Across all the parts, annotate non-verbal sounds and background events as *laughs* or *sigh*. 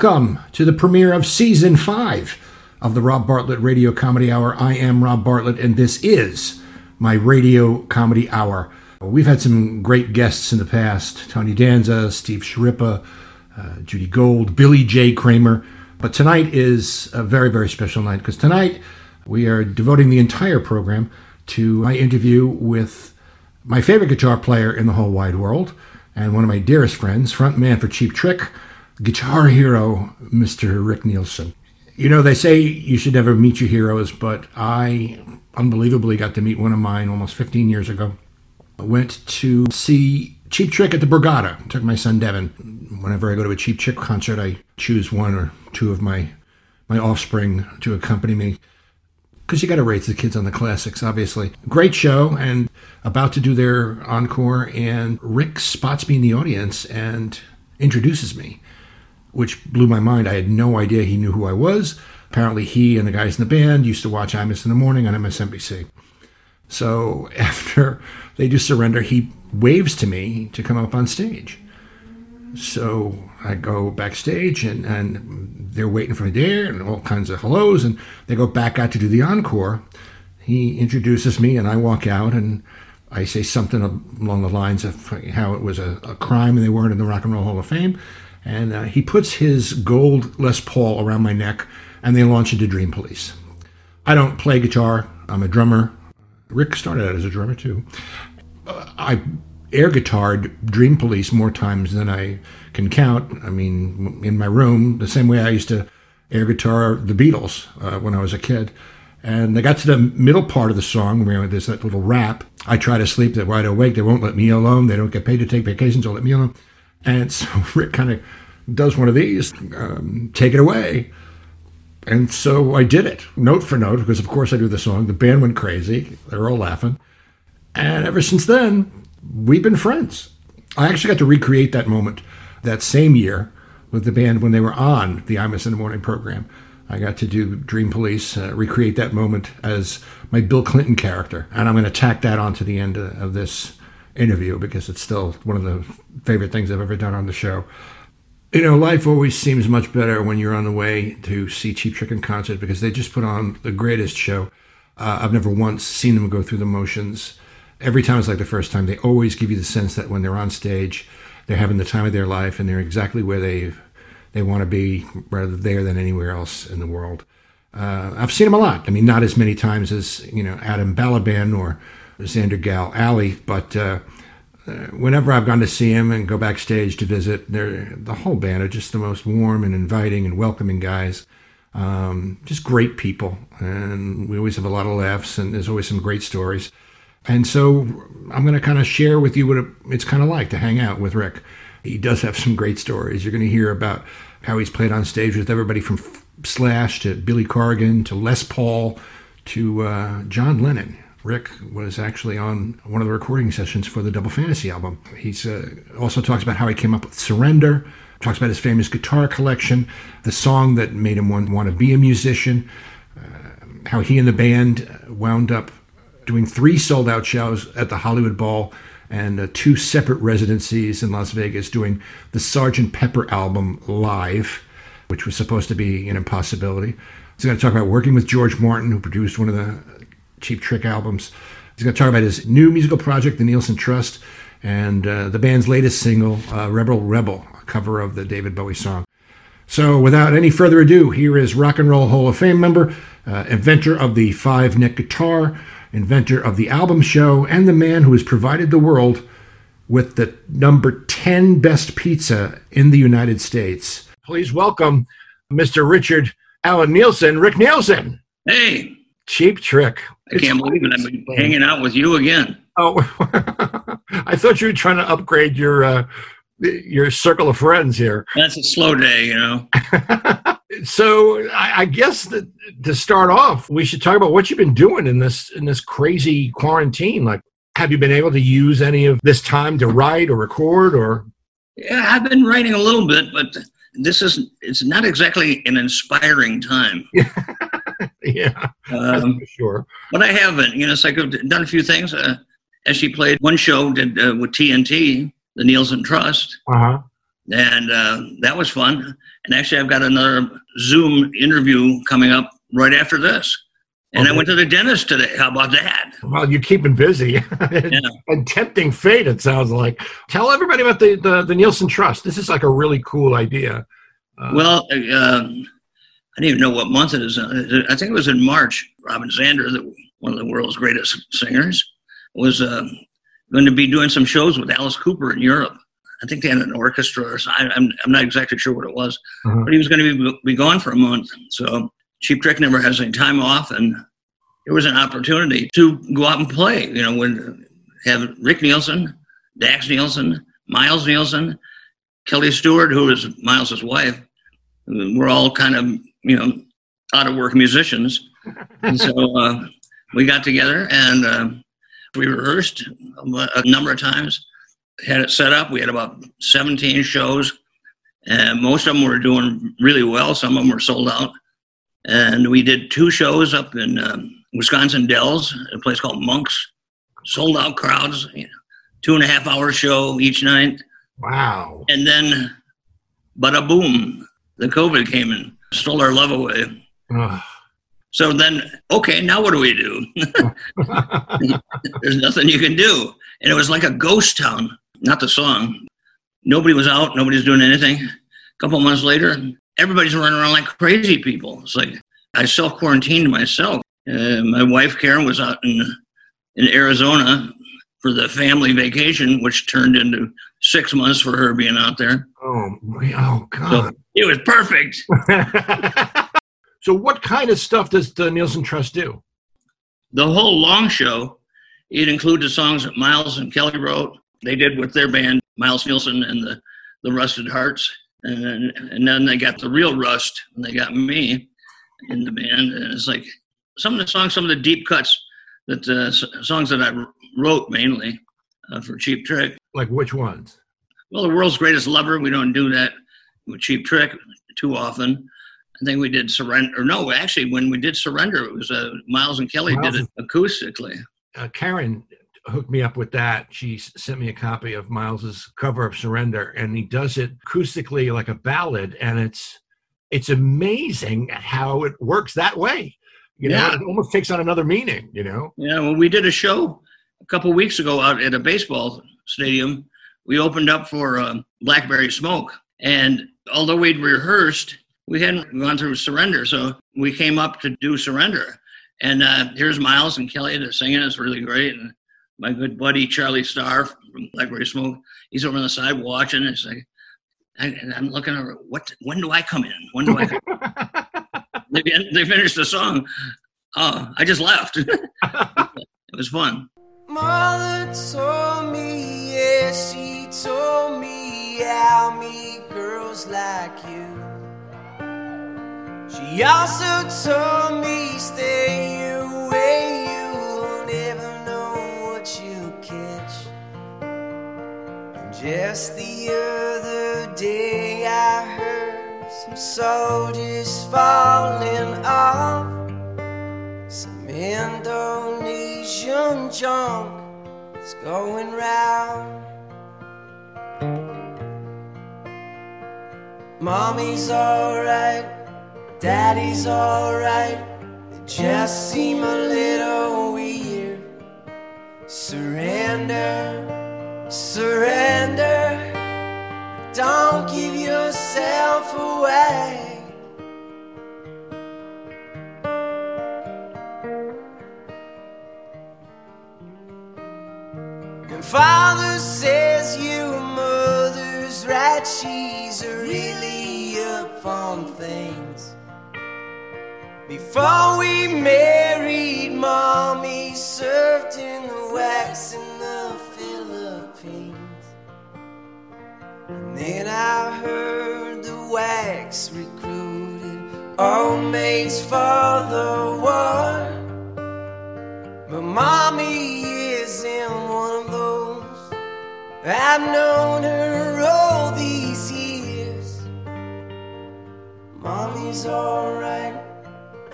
Welcome to the premiere of season five of the Rob Bartlett Radio Comedy Hour. I am Rob Bartlett, and this is my radio comedy hour. We've had some great guests in the past Tony Danza, Steve Schirripa, uh, Judy Gold, Billy J. Kramer. But tonight is a very, very special night because tonight we are devoting the entire program to my interview with my favorite guitar player in the whole wide world and one of my dearest friends, frontman for Cheap Trick, guitar hero, Mr. Rick Nielsen. You know, they say you should never meet your heroes, but I unbelievably got to meet one of mine almost 15 years ago. I went to see Cheap Trick at the Borgata. Took my son Devin. Whenever I go to a Cheap Trick concert, I choose one or two of my my offspring to accompany me. Because you got to raise the kids on the classics, obviously. Great show, and about to do their encore, and Rick spots me in the audience and introduces me which blew my mind. I had no idea he knew who I was. Apparently, he and the guys in the band used to watch Imus in the morning on MSNBC. So *laughs* after they do surrender, he waves to me to come up on stage. So I go backstage and, and they're waiting for me there and all kinds of hellos. And they go back out to do the encore. He introduces me and I walk out and I say something along the lines of how it was a, a crime and they weren't in the Rock and Roll Hall of Fame. And uh, he puts his gold Les Paul around my neck and they launch into Dream Police. I don't play guitar, I'm a drummer. Rick started out as a drummer too. Uh, I air guitared Dream Police more times than I can count. I mean, in my room, the same way I used to air guitar the Beatles uh, when I was a kid. And they got to the middle part of the song where there's that little rap. I try to sleep, they're wide awake, they won't let me alone, they don't get paid to take vacations, they'll let me alone. And so *laughs* Rick kind of does one of these, um, take it away. And so I did it, note for note, because of course I do the song. The band went crazy. They were all laughing. And ever since then, we've been friends. I actually got to recreate that moment that same year with the band when they were on the Imus in the Morning program. I got to do Dream Police, uh, recreate that moment as my Bill Clinton character. And I'm going to tack that onto the end of, of this interview because it's still one of the favorite things I've ever done on the show. You know, life always seems much better when you're on the way to see Cheap Trick in concert because they just put on the greatest show. Uh, I've never once seen them go through the motions. Every time it's like the first time. They always give you the sense that when they're on stage, they're having the time of their life and they're exactly where they they want to be, rather there than anywhere else in the world. Uh, I've seen them a lot. I mean, not as many times as you know Adam Balaban or Xander Gal Alley, but uh, whenever I've gone to see him and go backstage to visit, the whole band are just the most warm and inviting and welcoming guys. Um, just great people, and we always have a lot of laughs, and there's always some great stories. And so I'm going to kind of share with you what it's kind of like to hang out with Rick. He does have some great stories. You're going to hear about how he's played on stage with everybody from Slash to Billy Corgan to Les Paul to uh, John Lennon. Rick was actually on one of the recording sessions for the Double Fantasy album. He uh, also talks about how he came up with Surrender, talks about his famous guitar collection, the song that made him want, want to be a musician, uh, how he and the band wound up doing three sold out shows at the Hollywood Bowl and uh, two separate residencies in Las Vegas doing the Sgt. Pepper album live, which was supposed to be an impossibility. He's going to talk about working with George Martin, who produced one of the Cheap Trick albums. He's going to talk about his new musical project, the Nielsen Trust, and uh, the band's latest single, uh, Rebel Rebel, a cover of the David Bowie song. So, without any further ado, here is Rock and Roll Hall of Fame member, uh, inventor of the five neck guitar, inventor of the album show, and the man who has provided the world with the number 10 best pizza in the United States. Please welcome Mr. Richard Allen Nielsen, Rick Nielsen. Hey, Cheap Trick. I can't believe it. I'm hanging out with you again. Oh, *laughs* I thought you were trying to upgrade your uh, your circle of friends here. That's a slow day, you know. *laughs* so I, I guess that to start off, we should talk about what you've been doing in this in this crazy quarantine. Like, Have you been able to use any of this time to write or record or? Yeah, I've been writing a little bit, but this is it's not exactly an inspiring time. *laughs* *laughs* yeah, Um, for sure. but I haven't. You know, it's like I've done a few things. Uh, as she played one show did uh, with TNT, the Nielsen Trust, Uh huh. and uh, that was fun. And actually, I've got another Zoom interview coming up right after this. And I went to the dentist today. How about that? Well, you're keeping busy *laughs* Yeah. and tempting fate. It sounds like. Tell everybody about the, the the Nielsen Trust. This is like a really cool idea. Uh, Well, uh, um, I didn't even know what month it is. I think it was in March. Robin Zander, the, one of the world's greatest singers, was uh, going to be doing some shows with Alice Cooper in Europe. I think they had an orchestra or something. I'm, I'm not exactly sure what it was, Uh-huh. but he was going to be, be gone for a month. So Cheap Trick never has any time off, and it was an opportunity to go out and play. You know, when have Rick Nielsen, Daxx Nielsen, Miles Nielsen, Kelly Stewart, who is Miles's wife. We're all kind of you know out of work musicians, and so *laughs* uh, we got together and uh, we rehearsed a number of times. Had it set up. We had about 17 shows, and most of them were doing really well. Some of them were sold out. And we did two shows up in um, Wisconsin Dells, a place called Monks. Sold out crowds, you know, two and a half hour show each night. wow. And then, bada boom, the COVID came and stole our love away. Ugh. So then, okay, now what do we do? *laughs* There's nothing you can do. And it was like a ghost town, not the song. Nobody was out, nobody's doing anything. A couple months later, everybody's running around like crazy people. It's like I self quarantined myself. Uh, my wife, Karen, was out in, in Arizona for the family vacation, which turned into six months for her being out there. oh, oh So God. it was perfect. *laughs* so, what kind of stuff does the Nielsen Trust do? the whole long show, it included songs that Miles and Kelly wrote. They did with their band, Miles Nielsen and the, the Rusted Hearts. And then, and then they got the real Rust, and they got me in the band. And it's like some of the songs, some of the deep cuts, that uh, songs that I wrote mainly uh, for Cheap Trick. Like which ones? Well, the world's greatest lover. We don't do that with Cheap Trick too often. I think we did surrender. Or no, actually, when we did surrender, it was uh, Miles and Kelly did it acoustically. Uh, Karen hooked me up with that. She sent me a copy of Miles's cover of Surrender, and he does it acoustically like a ballad, and it's it's amazing how it works that way. You know, Yeah. it almost takes on another meaning. You know, Yeah, well, we did a show a couple weeks ago out at a baseball stadium. We opened up for uh, Blackberry Smoke, and although we'd rehearsed, we hadn't gone through Surrender, so we came up to do Surrender. And uh, here's Miles and Kelly. They're singing. It's really great. And my good buddy Charlie Starr from Blackberry Smoke, he's over on the side watching. It's like, I, and I'm looking over. What? When do I come in? When do I? Come? *laughs* they, they finished the song. Oh, I just left. *laughs* it was fun. Mother told me, yeah, she told me how me girls like you. She also told me, stay away, you'll never know what you'll catch. And just the other day, I heard some soldiers falling off. Some Indonesian junk is going round. Mommy's alright, daddy's alright. They just seem a little weird. Surrender, surrender. Don't give yourself away. And father says you mother's right, she's really up on things. Before we married, mommy served in the WACs in the Philippines. And then I heard the WACs recruited all maids for the war. But mommy isn't I've known her all these years. Mommy's alright,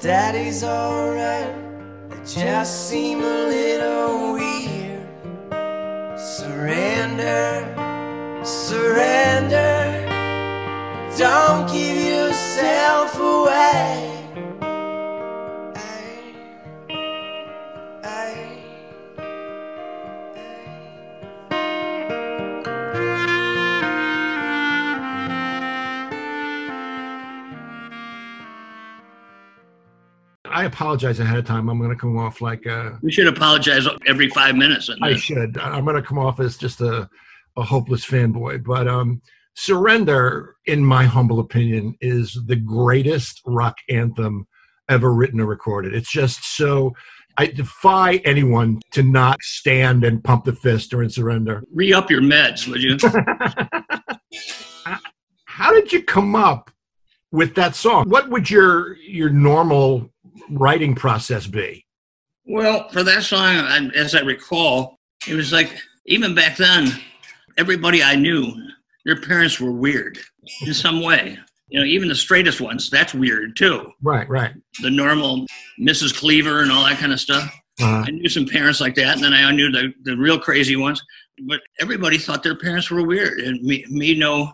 daddy's alright. They just seem a little weird. Surrender, surrender. Don't give yourself I apologize ahead of time. I'm going to come off like uh, We should apologize every five minutes. And I should. I'm going to come off as just a, a hopeless fanboy. But um, Surrender, in my humble opinion, is the greatest rock anthem ever written or recorded. It's just so. I defy anyone to not stand and pump the fist during Surrender. re up your meds, would you? *laughs* How did you come up with that song? What would your your normal writing process be? Well, for that song, I- as I recall, it was like even back then, everybody I knew, their parents were weird in some way. You know, even the straightest ones, that's weird too. Right, right. The normal Mrs. Cleaver and all that kind of stuff. Uh, I knew some parents like that, and then I knew the, the real crazy ones. But everybody thought their parents were weird, and me, me no,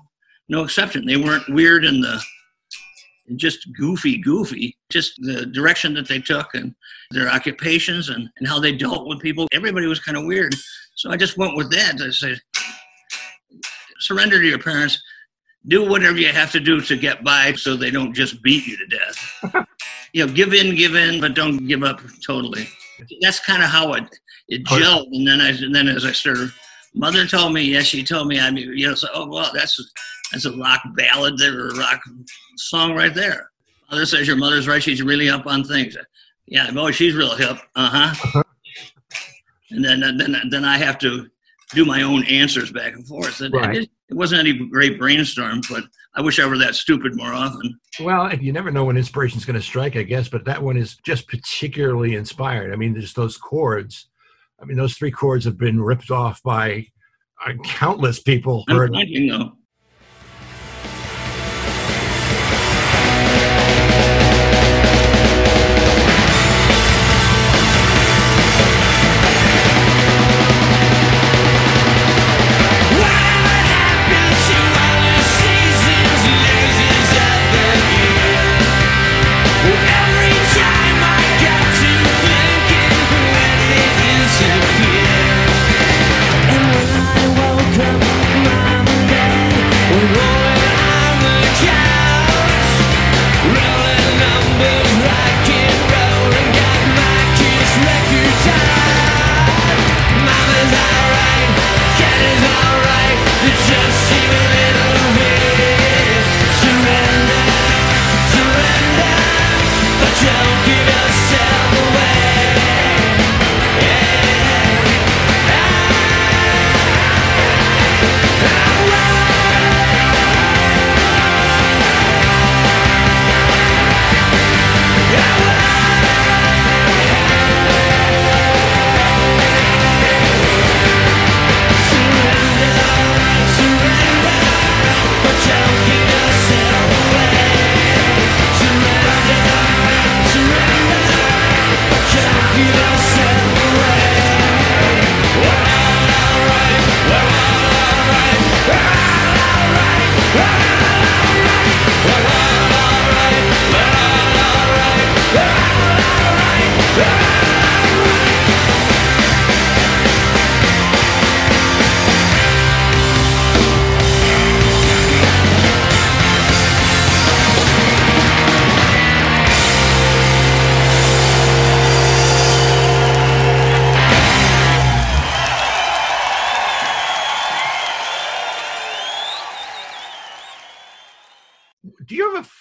no exception. They weren't weird in the just goofy, goofy. Just the direction that they took and their occupations and, and how they dealt with people. Everybody was kind of weird. So I just went with that. I said, surrender to your parents. Do whatever you have to do to get by so they don't just beat you to death. *laughs* you know, give in, give in, but don't give up totally. That's kind of how it, it gelled. And then I, and then as I started, mother told me, yes, she told me, I mean, you know, so, oh, well, that's, that's a rock ballad there, or a rock song right there. Mother says your mother's right. She's really up on things. Yeah, boy, she's real hip. Uh huh. and then, then, then I have to do my own answers back and forth. And Right. it, it wasn't any great brainstorm, but I wish I were that stupid more often. well, you never know when inspiration's going to strike, I guess, but that one is just particularly inspired. I mean, there's those chords. I mean, those three chords have been ripped off by uh, countless people. I'm Heard- thinking though.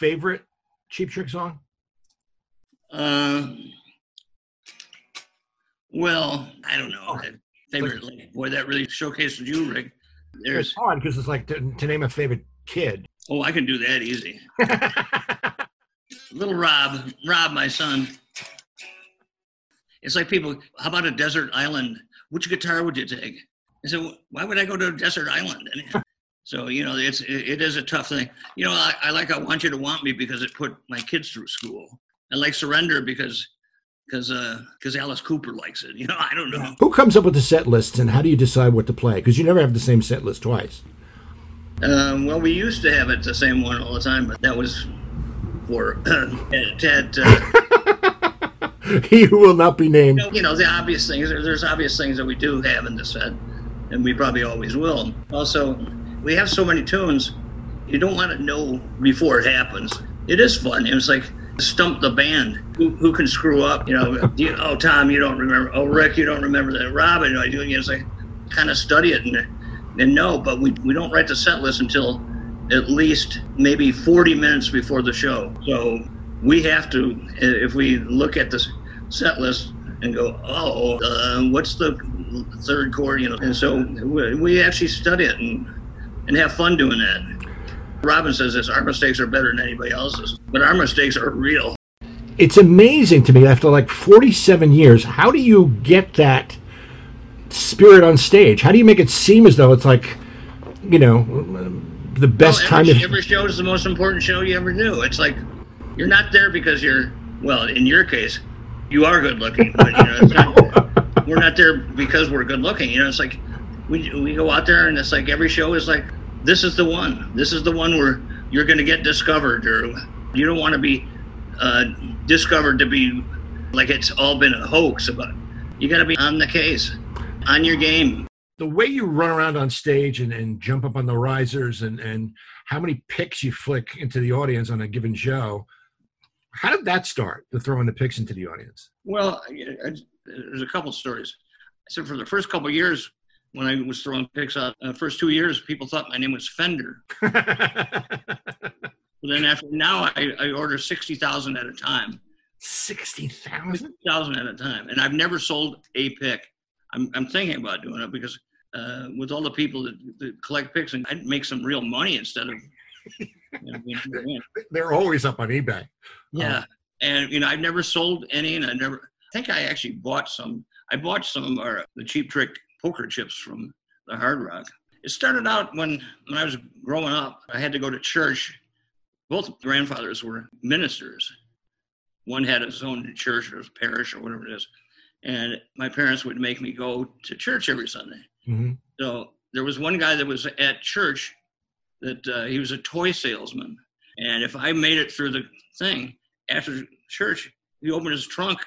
Favorite Cheap Trick song? Uh, well, I don't know. Favorite, like, boy, that really showcases you, Rick. It's There's, hard because it's like to, to name a favorite kid. oh, I can do that easy. *laughs* Little Rob, Rob, my son. It's like people, how about a desert island? Which guitar would you take? I said, why would I go to a desert island? *laughs* So, you know, it's it, is a tough thing. You know, I, I like I Want You to Want Me because it put my kids through school. I like Surrender because because because Alice Cooper likes it. *laughs* You know, I don't know. Who comes up with the set lists and how do you decide what to play? Because you never have the same set list twice. Um, well, we used to have it the same one all the time, but that was for *clears throat* Ted. Uh, *laughs* he who will not be named. you know, the obvious things. There's obvious things that we do have in the set, and we probably always will. Also, we have so many tunes, you don't want to know before it happens. It is fun. It's like stump the band. Who, who can screw up? You know, *laughs* you, oh Tom, you don't remember. Oh Rick, you don't remember that. Robin, I do. It's like kind of study it and and know, but we we don't write the set list until at least maybe 40 minutes before the show. So we have to, if we look at the set list and go, oh, uh, what's the third chord, you know? And so we actually study it and, and have fun doing that. Robin says this, our mistakes are better than anybody else's, but our mistakes are real. It's amazing to me after like 47 years. How do you get that spirit on stage? How do you make it seem as though it's like, you know, the best Well, time? every, If, every show is the most important show you ever do. It's like you're not there because you're well. In your case, you are good looking, but you know, it's not, we're not there because we're good looking. You know, it's like we we go out there and it's like every show is like this is the one. This is the one where you're going to get discovered, or you don't want to be uh, discovered to be like it's all been a hoax. But you got to be on the case, on your game. the way you run around on stage and, and jump up on the risers and, and how many picks you flick into the audience on a given show, how did that start, the throwing the picks into the audience? Well, I- I- there's a couple stories. So for the first couple of years, when I was throwing picks out, uh, first two years, people thought my name was Fender. *laughs* But then after now, I, I order sixty thousand at a time, 60,000? thousand at a time, and I've never sold a pick. I'm I'm thinking about doing it because uh, with all the people that, that collect picks, and I'd make some real money instead of. You know, *laughs* They're always up on eBay. Yeah, and you know, I've never sold any, and I never. I think I actually bought some. I bought some of our the cheap trick poker chips from the Hard Rock. It started out when when I was growing up. I had to go to church. Both grandfathers were ministers. One had his own church or his parish or whatever it is, and my parents would make me go to church every Sunday. hmm So there was one guy that was at church that uh, he was a toy salesman. And if I made it through the thing after church, he opened his trunk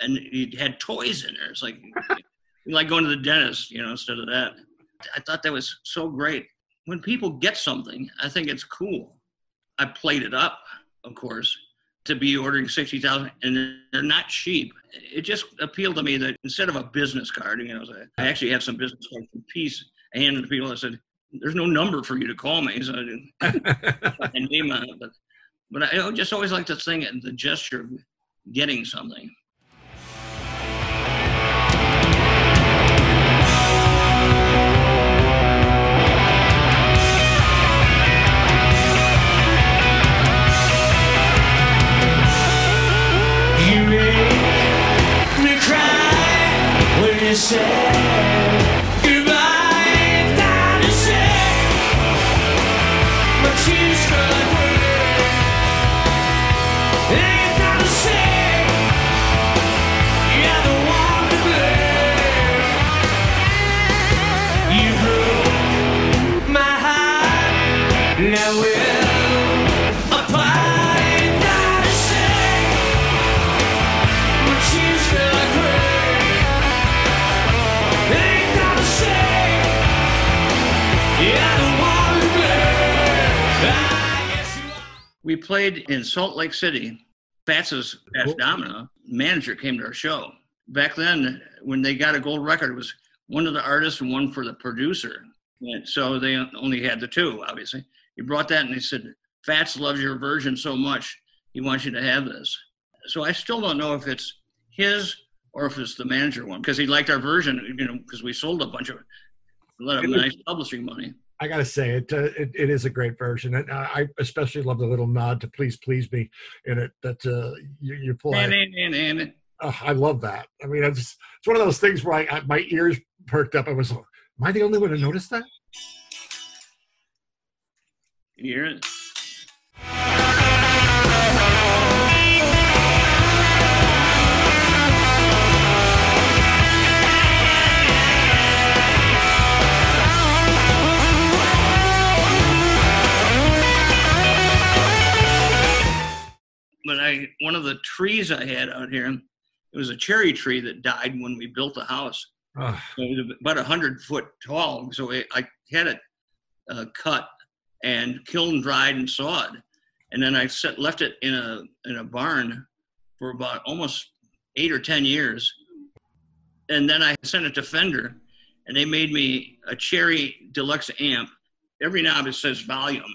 and he had toys in there. It's like like going to the dentist, you know, instead of that. I thought that was so great. When people get something, I think it's cool. I played it up, of course, to be ordering 60,000 and they're- not cheap. It just appealed to me that instead of a business card, you know, I actually have some business cards from Peace. I handed to people. I said, "There's no number for you to call me." *laughs* So I didn't *laughs* name on it, but but I just always like to think the gesture of getting something. Say We played in Salt Lake City. Fats's Fats Cool. Domino manager came to our show. Back then, when they got a gold record, it was one of the artists and one for the producer. And so they only had the two, obviously. He brought that and he said, Fats loves your version so much, he wants you to have this. So I still don't know if it's his or if it's the manager one because he liked our version, you know, because we sold a bunch of a lot of nice publishing money. I gotta say it, uh, it it is a great version, and uh, I especially love the little nod to "Please Please Me" in it that uh, you, you pull. out. And, and, and, and I love that. I mean, it's it's one of those things where I, I my ears perked up. I was Am I the only one to notice that? Can you hear it? But I, one of the trees I had out here, it was a cherry tree that died when we built the house. Ugh. So it was about a hundred foot tall. So I, I had it uh, cut and kiln dried and sawed, and then I set, left it in a in a barn for about almost eight or ten years, and then I sent it to Fender, and they made me a Cherry Deluxe amp. Every knob it says volume,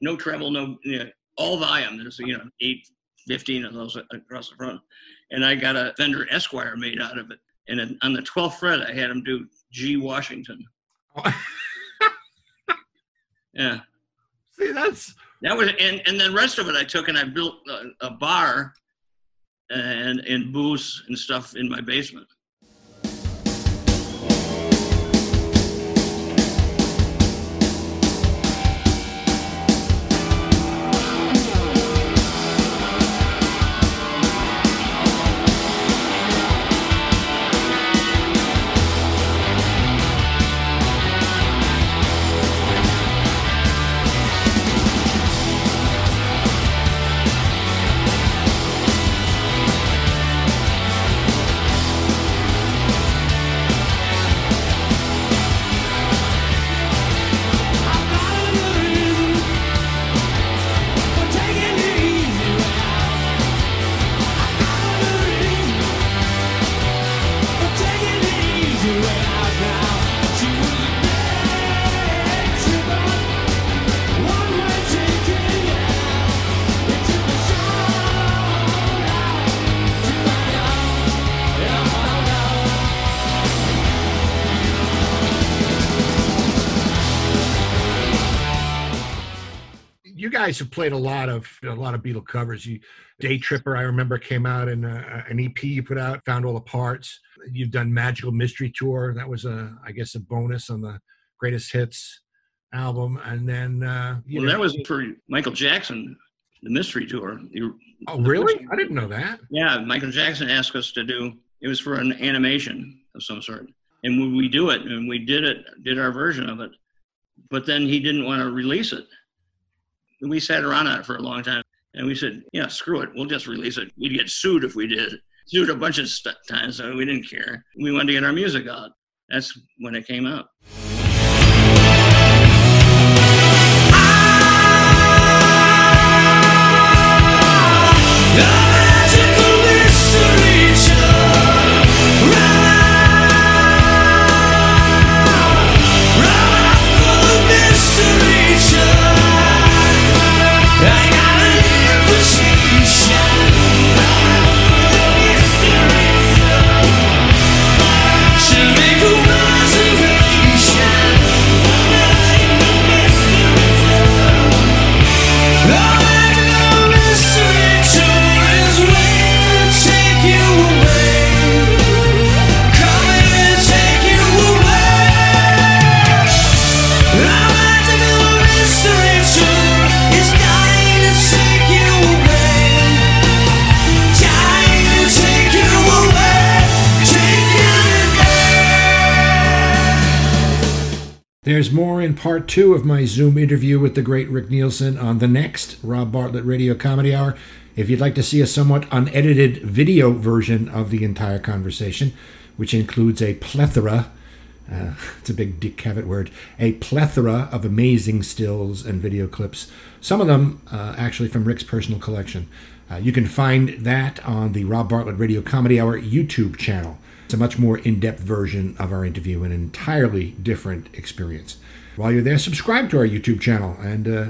no treble, no you know, all volume. There's you know eight, 15 of those across the front, and I got a Fender Esquire made out of it. And on the 12th fret, I had him do G Washington. *laughs* Yeah. See, that's That was and and the rest of it I took and I built a, a bar and and booths and stuff in my basement. Guys have played a lot of a lot of Beatle covers. You Day Tripper, I remember, came out in uh, an EP you put out, found all the parts. You've done Magical Mystery Tour. That was a, I guess, a bonus on the Greatest Hits album, and then uh, you Well, know- that was for Michael Jackson, the Mystery Tour. The- oh really? I didn't know that. Yeah, Michael Jackson asked us to do. It was for an animation of some sort, and we, we do it, and we did it, did our version of it. But then he didn't want to release it. We sat around on it for a long time, and we said, "Yeah, screw it, we'll just release it. We'd get sued if we did. Sued a bunch of st- times, so we didn't care. We wanted to get our music out. That's when it came out. There's more in part two of my Zoom interview with the great Rick Nielsen on the next Rob Bartlett Radio Comedy Hour. If you'd like to see a somewhat unedited video version of the entire conversation, which includes a plethora, uh, *laughs* it's a big Dick Cavett word, a plethora of amazing stills and video clips, some of them uh, actually from Rick's personal collection. Uh, you can find that on the Rob Bartlett Radio Comedy Hour YouTube channel. It's a much more in depth version of our interview, an entirely different experience. While you're there, subscribe to our YouTube channel and, uh,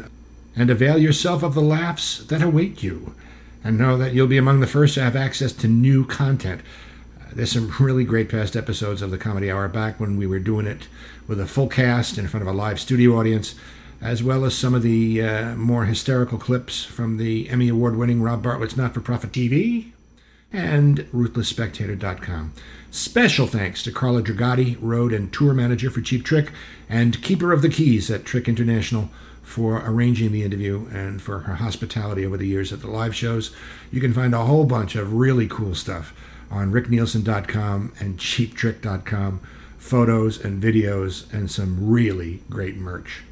and avail yourself of the laughs that await you. And know that you'll be among the first to have access to new content. Uh, there's some really great past episodes of the Comedy Hour back when we were doing it with a full cast in front of a live studio audience, as well as some of the uh, more hysterical clips from the Emmy Award winning Rob Bartlett's Not for Profit TV and ruthlessspectator.com. Special thanks to Carla Dragati, road and tour manager for Cheap Trick, and keeper of the keys at Trick International for arranging the interview and for her hospitality over the years at the live shows. You can find a whole bunch of really cool stuff on ricknielsen.com and cheaptrick.com, photos and videos, and some really great merch.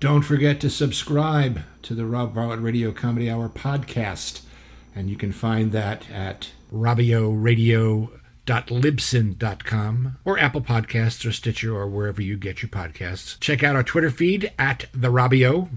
Don't forget to subscribe to the Rob Bartlett Radio Comedy Hour podcast, and you can find that at robioradio.libsyn.com or Apple Podcasts or Stitcher or wherever you get your podcasts. Check out our Twitter feed at the Robio,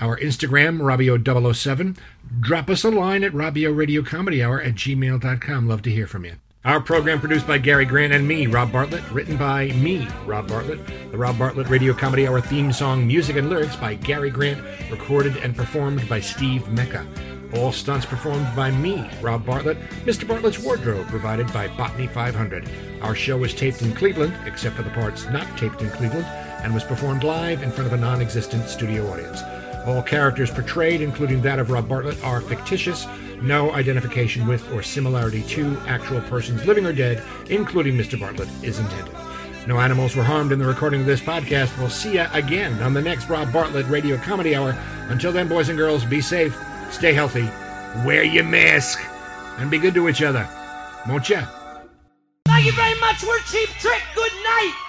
our Instagram, Robio007. Drop us a line at Radio at gmail.com. Love to hear from you. Our program produced by Gary Grant and me, Rob Bartlett, written by me, Rob Bartlett. The Rob Bartlett Radio Comedy Hour theme song, music and lyrics by Gary Grant, recorded and performed by Steve Mecca. All stunts performed by me, Rob Bartlett. Mr. Bartlett's wardrobe provided by Botany 500. Our show was taped in Cleveland, except for the parts not taped in Cleveland, and was performed live in front of a non existent studio audience. All characters portrayed, including that of Rob Bartlett, are fictitious. No identification with or similarity to actual persons living or dead, including Mr. Bartlett, is intended. No animals were harmed in the recording of this podcast. We'll see you again on the next Rob Bartlett Radio Comedy Hour. Until then, boys and girls, be safe, stay healthy, wear your mask, and be good to each other. Won't ya? Thank you very much. We're Cheap Trick. Good night.